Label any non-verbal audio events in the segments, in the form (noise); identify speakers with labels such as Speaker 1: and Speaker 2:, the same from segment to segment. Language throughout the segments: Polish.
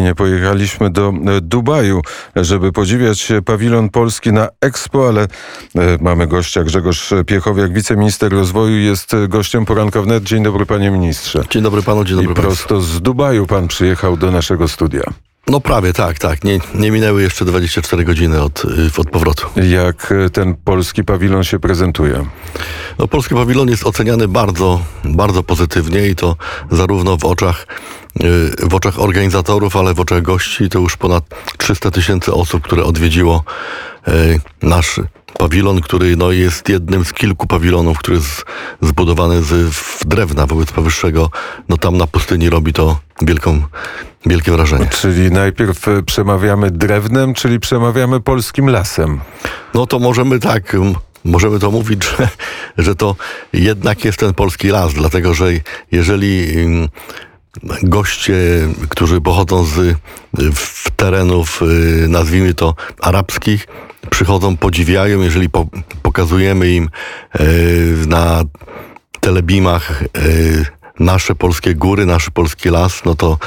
Speaker 1: linie. Pojechaliśmy do e, Dubaju, żeby podziwiać pawilon polski na Expo, ale e, mamy gościa. Grzegorz Piechowiak, wiceminister rozwoju, jest gościem poranka wnet. Dzień dobry panie ministrze.
Speaker 2: Dzień dobry panu, dzień dobry
Speaker 1: I prosto z Dubaju pan przyjechał do naszego studia.
Speaker 2: No prawie, tak, tak. Nie, nie minęły jeszcze 24 godziny od, y, od powrotu.
Speaker 1: Jak e, ten polski pawilon się prezentuje?
Speaker 2: No, polski pawilon jest oceniany bardzo, bardzo pozytywnie i to zarówno w oczach y, w oczach organizatorów, ale w oczach gości to już ponad 300 tysięcy osób, które odwiedziło y, nasz pawilon, który no, jest jednym z kilku pawilonów, który jest zbudowany z w drewna wobec powyższego. No tam na pustyni robi to wielką, wielkie wrażenie.
Speaker 1: Czyli najpierw e, przemawiamy drewnem, czyli przemawiamy polskim lasem.
Speaker 2: No to możemy tak możemy to mówić, (laughs) że, że to jednak jest ten polski las, dlatego że jeżeli goście, którzy pochodzą z terenów, y, nazwijmy to arabskich, przychodzą, podziwiają, jeżeli po, pokazujemy im y, na telebimach y, nasze polskie góry, nasz polski las, no to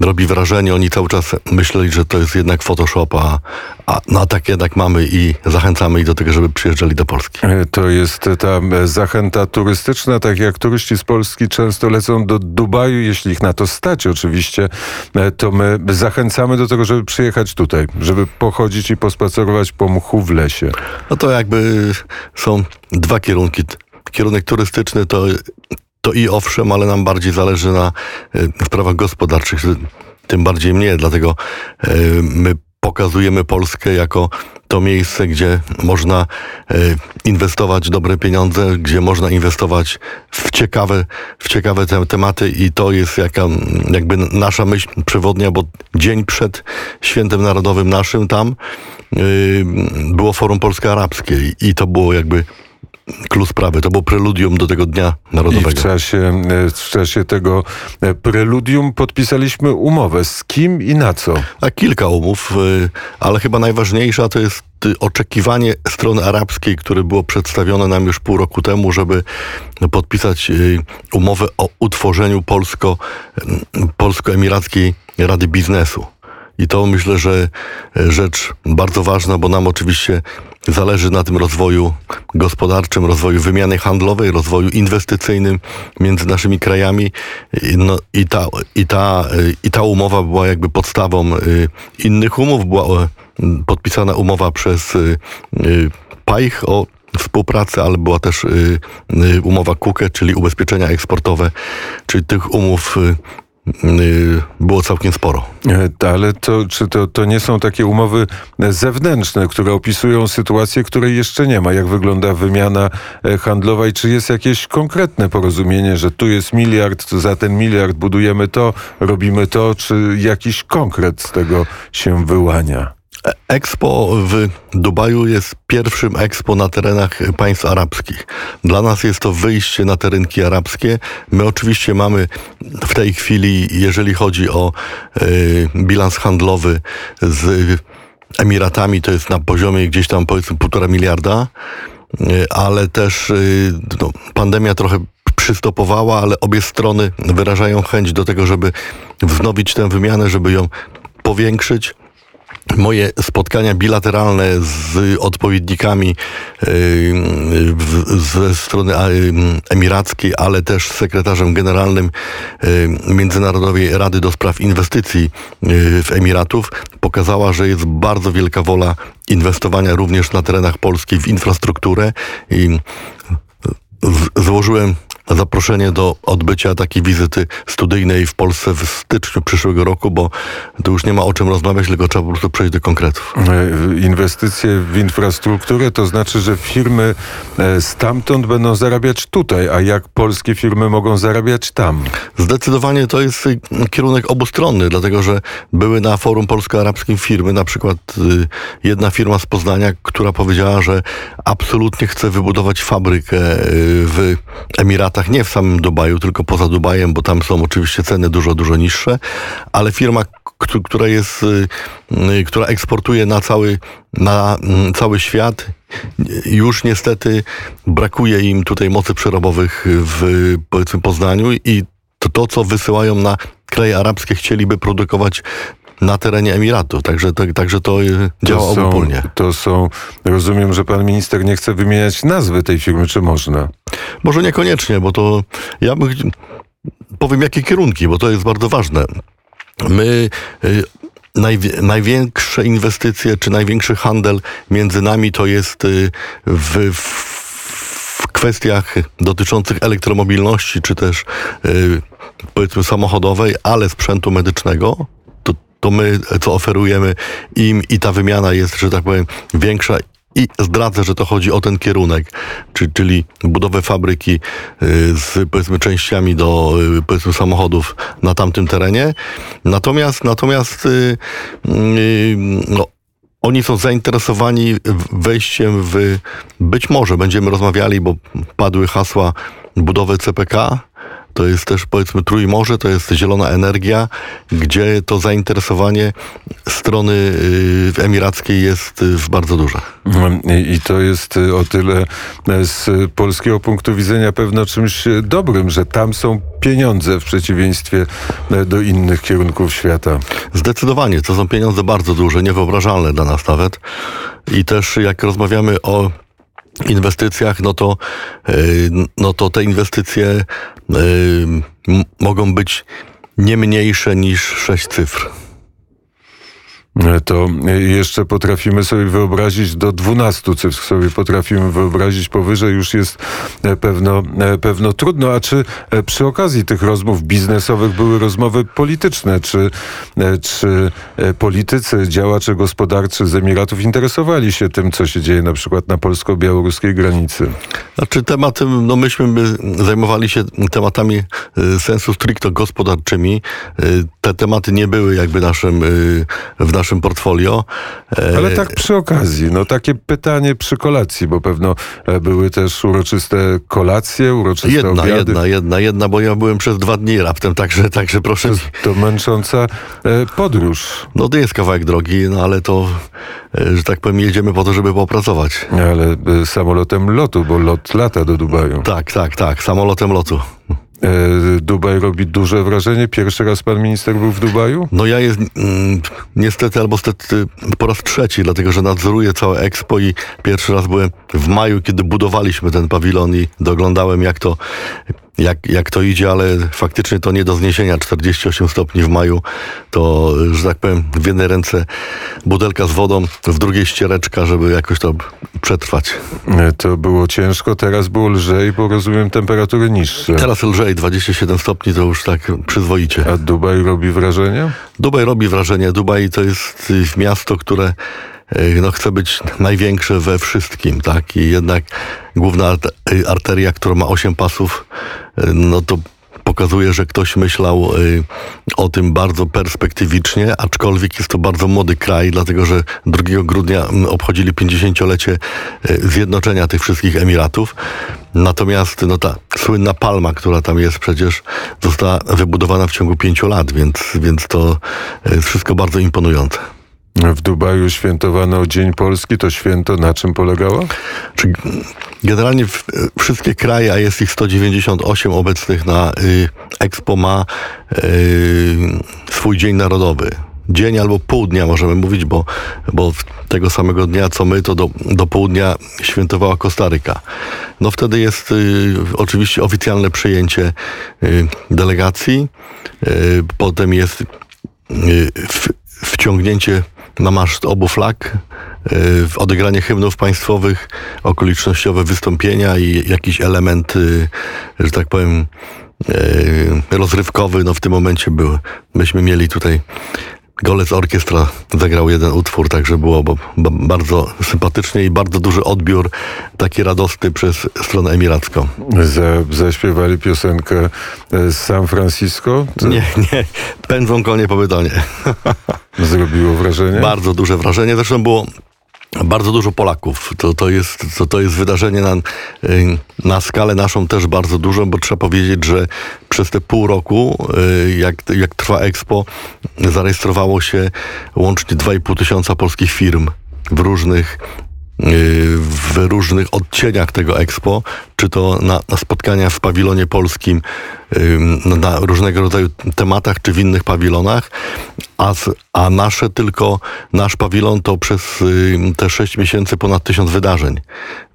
Speaker 2: robi wrażenie. Oni cały czas myśleli, że to jest jednak Photoshop, a, a, no, a tak jednak mamy i zachęcamy ich do tego, żeby przyjeżdżali do Polski.
Speaker 1: E, to jest ta zachęta turystyczna, tak jak turyści z Polski często lecą do Dubaju, jeśli ich na to stać oczywiście, e, to my zachęcamy do tego, żeby przyjechać tutaj, żeby pochodzić i pospacerować po mchu w lesie.
Speaker 2: No to jakby są dwa kierunki. Kierunek turystyczny to to i owszem, ale nam bardziej zależy na e, sprawach gospodarczych, tym bardziej mnie, dlatego e, my pokazujemy Polskę jako to miejsce, gdzie można e, inwestować dobre pieniądze, gdzie można inwestować w ciekawe, w ciekawe te tematy i to jest jaka, jakby nasza myśl przewodnia, bo dzień przed Świętem Narodowym naszym tam było Forum Polsko-Arabskie i to było jakby klucz sprawy. To było preludium do tego Dnia Narodowego.
Speaker 1: I w czasie, e, w czasie tego e, preludium podpisaliśmy umowę. Z kim i na co?
Speaker 2: A kilka umów, e, ale chyba najważniejsza to jest oczekiwanie strony arabskiej, które było przedstawione nam już pół roku temu, żeby podpisać umowę o utworzeniu polsko, polsko-emirackiej Rady Biznesu. I to myślę, że rzecz bardzo ważna, bo nam oczywiście zależy na tym rozwoju gospodarczym, rozwoju wymiany handlowej, rozwoju inwestycyjnym między naszymi krajami. No, i, ta, i, ta, I ta umowa była jakby podstawą y, innych umów. Była podpisana umowa przez PAIH o współpracy, ale była też umowa KUKE, czyli ubezpieczenia eksportowe, czyli tych umów było całkiem sporo.
Speaker 1: E, ale to, czy to, to nie są takie umowy zewnętrzne, które opisują sytuację, której jeszcze nie ma? Jak wygląda wymiana e, handlowa i czy jest jakieś konkretne porozumienie, że tu jest miliard, za ten miliard budujemy to, robimy to, czy jakiś konkret z tego się wyłania?
Speaker 2: Expo w Dubaju jest pierwszym expo na terenach państw arabskich. Dla nas jest to wyjście na te rynki arabskie. My oczywiście mamy w tej chwili, jeżeli chodzi o y, bilans handlowy z Emiratami, to jest na poziomie gdzieś tam powiedzmy półtora miliarda, y, ale też y, no, pandemia trochę przystopowała, ale obie strony wyrażają chęć do tego, żeby wznowić tę wymianę, żeby ją powiększyć moje spotkania bilateralne z odpowiednikami ze strony emirackiej, ale też z sekretarzem generalnym Międzynarodowej Rady do Spraw Inwestycji w Emiratów pokazała, że jest bardzo wielka wola inwestowania również na terenach Polski w infrastrukturę i złożyłem zaproszenie do odbycia takiej wizyty studyjnej w Polsce w styczniu przyszłego roku, bo tu już nie ma o czym rozmawiać, tylko trzeba po prostu przejść do konkretów.
Speaker 1: E, inwestycje w infrastrukturę to znaczy, że firmy e, stamtąd będą zarabiać tutaj, a jak polskie firmy mogą zarabiać tam?
Speaker 2: Zdecydowanie to jest y, kierunek obustronny, dlatego że były na forum polsko-arabskim firmy, na przykład y, jedna firma z Poznania, która powiedziała, że absolutnie chce wybudować fabrykę y, w Emiratach Emiratach, nie w samym Dubaju, tylko poza Dubajem, bo tam są oczywiście ceny dużo, dużo niższe, ale firma, która jest, y, y, która eksportuje na cały, na mm, cały świat, już niestety brakuje im tutaj mocy przerobowych w powiedzmy Poznaniu i to, to co wysyłają na kraje arabskie chcieliby produkować na terenie Emiratu. Także, tak, także to y, działa
Speaker 1: to są,
Speaker 2: obopólnie.
Speaker 1: to są, rozumiem, że pan minister nie chce wymieniać nazwy tej firmy, czy można?
Speaker 2: Może niekoniecznie, bo to ja bym, powiem jakie kierunki, bo to jest bardzo ważne. My y, największe inwestycje czy największy handel między nami to jest y, w, w, kwestiach dotyczących elektromobilności czy też y, powiedzmy samochodowej, ale sprzętu medycznego. To, to my, co oferujemy im i ta wymiana jest, że tak powiem, większa i zdradzę, że to chodzi o ten kierunek, czy, czyli budowę fabryki y, z powiedzmy częściami do y, powiedzmy samochodów na tamtym terenie. Natomiast natomiast y, no, oni są zainteresowani wejściem w być może będziemy rozmawiali, bo padły hasła budowy CPK. To jest też powiedzmy Trójmorze, to jest zielona energia, gdzie to zainteresowanie strony y, emirackiej jest y, bardzo duże.
Speaker 1: I, to jest y, o tyle e, z polskiego punktu widzenia pewno czymś e, dobrym, że tam są pieniądze w przeciwieństwie e, do innych kierunków świata.
Speaker 2: Zdecydowanie, to są pieniądze bardzo duże, niewyobrażalne dla nas nawet. I też jak rozmawiamy o inwestycjach, no to, yy, no to te inwestycje m- mogą być nie mniejsze niż sześć cyfr.
Speaker 1: To jeszcze potrafimy sobie wyobrazić do 12 cyfr sobie potrafimy wyobrazić powyżej już jest e, pewno, e, pewno trudno. A czy e, przy okazji tych rozmów biznesowych były rozmowy polityczne? Czy, czy politycy, działacze gospodarczy z Emiratów interesowali się tym, co się dzieje na przykład na polsko-białoruskiej granicy?
Speaker 2: Znaczy tematy, no myśmy zajmowali się tematami sensu stricto gospodarczymi. Te tematy nie były jakby naszym, w naszym portfolio. E,
Speaker 1: Ale tak przy okazji, no takie pytanie przy kolacji, bo pewno e, były też uroczyste kolacje, uroczyste
Speaker 2: Jedna,
Speaker 1: obiady.
Speaker 2: jedna, jedna, jedna, bo ja byłem przez dwa dni raptem, także, także proszę.
Speaker 1: To męcząca e, podróż.
Speaker 2: No to jest kawałek drogi, no ale to, że tak powiem, jedziemy po to, żeby popracować.
Speaker 1: Ale samolotem lotu, bo lot lata do Dubaju.
Speaker 2: Tak, tak, tak, samolotem lotu.
Speaker 1: E, Dubaj robi duże wrażenie. Pierwszy raz pan minister był w Dubaju?
Speaker 2: No ja jest mm, niestety albo stety po raz trzeci, dlatego że nadzoruję całe Expo i pierwszy raz byłem w maju, kiedy budowaliśmy ten pawilon i doglądałem jak to, jak, jak to idzie, ale faktycznie to nie do zniesienia. 48 stopni w maju to, że tak powiem, w jednej ręce butelka z wodą, w drugiej ściereczka, żeby jakoś to przetrwać.
Speaker 1: E, To było ciężko, teraz było lżej, bo rozumiem temperatury niższe.
Speaker 2: Teraz lżej, 27 stopni to już tak przyzwoicie.
Speaker 1: A Dubaj robi wrażenie?
Speaker 2: Dubaj robi wrażenie. Dubaj to jest miasto, które no, chce być największe we wszystkim, tak? I jednak główna y, arteria, która ma 8 pasów, y, no to pokazuje, że ktoś myślał y, o tym bardzo perspektywicznie, aczkolwiek jest to bardzo młody kraj, dlatego że 2 grudnia mm, obchodzili 50-lecie y, zjednoczenia tych wszystkich Emiratów. Natomiast no ta słynna palma, która tam jest przecież, została wybudowana w ciągu pięciu lat, więc, więc to jest wszystko bardzo imponujące.
Speaker 1: W Dubaju świętowano Dzień Polski. To święto na czym polegało?
Speaker 2: Czy generalnie wszystkie kraje, a jest ich 198 obecnych na y, Expo, ma y, swój dzień narodowy. Dzień albo pół dnia możemy mówić, bo, bo tego samego dnia co my, to do, do południa świętowała Kostaryka. No wtedy jest y, oczywiście oficjalne przyjęcie y, delegacji, y, potem jest y, wciągnięcie na maszt obu flag, y, w odegranie hymnów państwowych, okolicznościowe wystąpienia i jakiś element, y, że tak powiem, y, rozrywkowy, no w tym momencie był. Myśmy mieli tutaj Golec Orkiestra zagrał jeden utwór, także było bardzo sympatycznie i bardzo duży odbiór, taki radosny przez stronę emiracką.
Speaker 1: Za, zaśpiewali piosenkę e, z San Francisco. To
Speaker 2: Nie, nie, pędzą konie po. (laughs)
Speaker 1: Zrobiło wrażenie?
Speaker 2: Bardzo duże wrażenie. Zresztą było bardzo dużo Polaków. To, to, jest, to, to jest wydarzenie na, y, na skalę naszą też bardzo dużą, bo trzeba powiedzieć, że przez te pół roku, y, jak, jak trwa Expo, zarejestrowało się łącznie 2,5 tysiąca polskich firm w różnych w różnych odcieniach tego Expo, czy to na, na spotkania w pawilonie polskim na różnego rodzaju tematach, czy w innych pawilonach, a, a nasze tylko, nasz pawilon to przez te sześć miesięcy ponad tysiąc wydarzeń,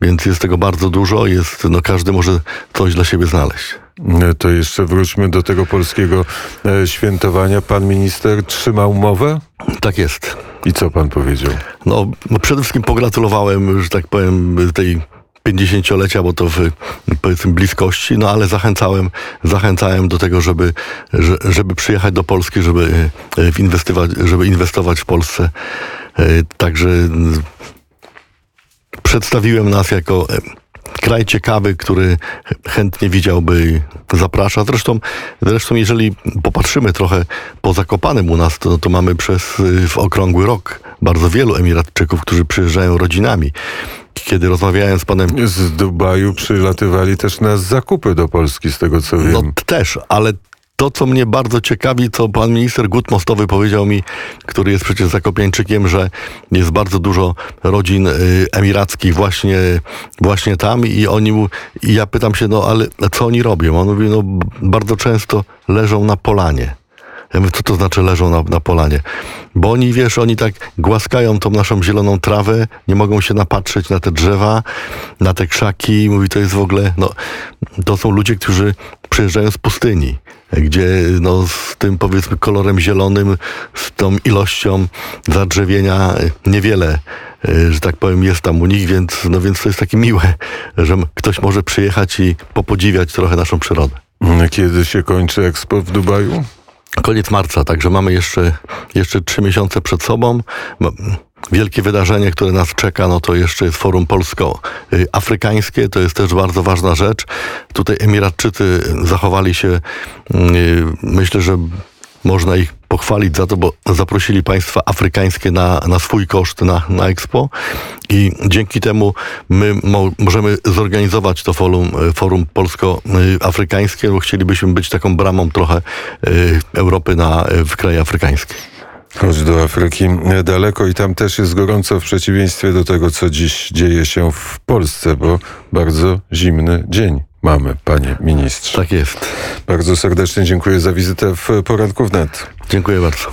Speaker 2: więc jest tego bardzo dużo, jest, no każdy może coś dla siebie znaleźć.
Speaker 1: E, To jeszcze wróćmy do tego polskiego e, świętowania. Pan minister trzymał mowę?
Speaker 2: Tak jest.
Speaker 1: I co pan powiedział?
Speaker 2: No, no przede wszystkim pogratulowałem, że tak powiem, tej 50-lecia, bo to w powiedzmy bliskości, no ale zachęcałem, zachęcałem do tego, żeby, że- żeby przyjechać do Polski, żeby e, inwestować, żeby inwestować w Polsce. E, Także mm, przedstawiłem nas jako e, kraj ciekawy, który chętnie widziałby, zaprasza. Zresztą, zresztą jeżeli popatrzymy trochę po Zakopanem u nas, to, to mamy przez y, w okrągły rok bardzo wielu Emiratczyków, którzy przyjeżdżają rodzinami. Kiedy rozmawiałem z panem
Speaker 1: Z Dubaju przylatywali też na zakupy do Polski, z tego co wiem.
Speaker 2: No też, ale to, co mnie bardzo ciekawi, co pan minister Gut Mostowy powiedział mi, który jest przecież zakopiańczykiem, że jest bardzo dużo rodzin y, emirackich właśnie, właśnie tam i oni mu, i ja pytam się, no ale co oni robią? On mówi, no bardzo często leżą na polanie. Ja mówię, co to znaczy leżą na, na polanie? Bo oni, wiesz, oni tak głaskają tą naszą zieloną trawę, nie mogą się napatrzeć na te drzewa, na te krzaki. Mówi, to jest w ogóle, no, to są ludzie, którzy przyjeżdżają z pustyni, gdzie no, z tym powiedzmy kolorem zielonym, z tą ilością zadrzewienia niewiele, y, że tak powiem, jest tam u nich, więc, no, więc to jest takie miłe, że ktoś może przyjechać i popodziwiać trochę naszą przyrodę.
Speaker 1: Kiedy się kończy Expo w Dubaju?
Speaker 2: Koniec marca, także mamy jeszcze, jeszcze trzy miesiące przed sobą. Wielkie wydarzenie, które nas czeka, no to jeszcze jest Forum Polsko-Afrykańskie. To jest też bardzo ważna rzecz. Tutaj Emiratczycy zachowali się, y, myślę, że można ich pochwalić za to, bo zaprosili państwa afrykańskie na, na swój koszt na, na Expo i dzięki temu my mo, możemy zorganizować to forum, e, forum polsko-afrykańskie, bo chcielibyśmy być taką bramą trochę Europy na, w kraje afrykańskie.
Speaker 1: Choć do Afryki daleko i tam też jest gorąco w przeciwieństwie do tego, co dziś dzieje się w Polsce, bo bardzo zimny dzień mamy, panie ministrze.
Speaker 2: Tak jest.
Speaker 1: Bardzo serdecznie dziękuję za wizytę w Poranku Wnet.
Speaker 2: Dziękuję bardzo.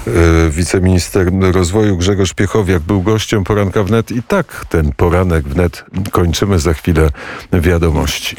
Speaker 1: E, Wiceminister rozwoju Grzegorz Piechowiak był gościem Poranka Wnet i tak ten poranek wnet kończymy za chwilę wiadomości.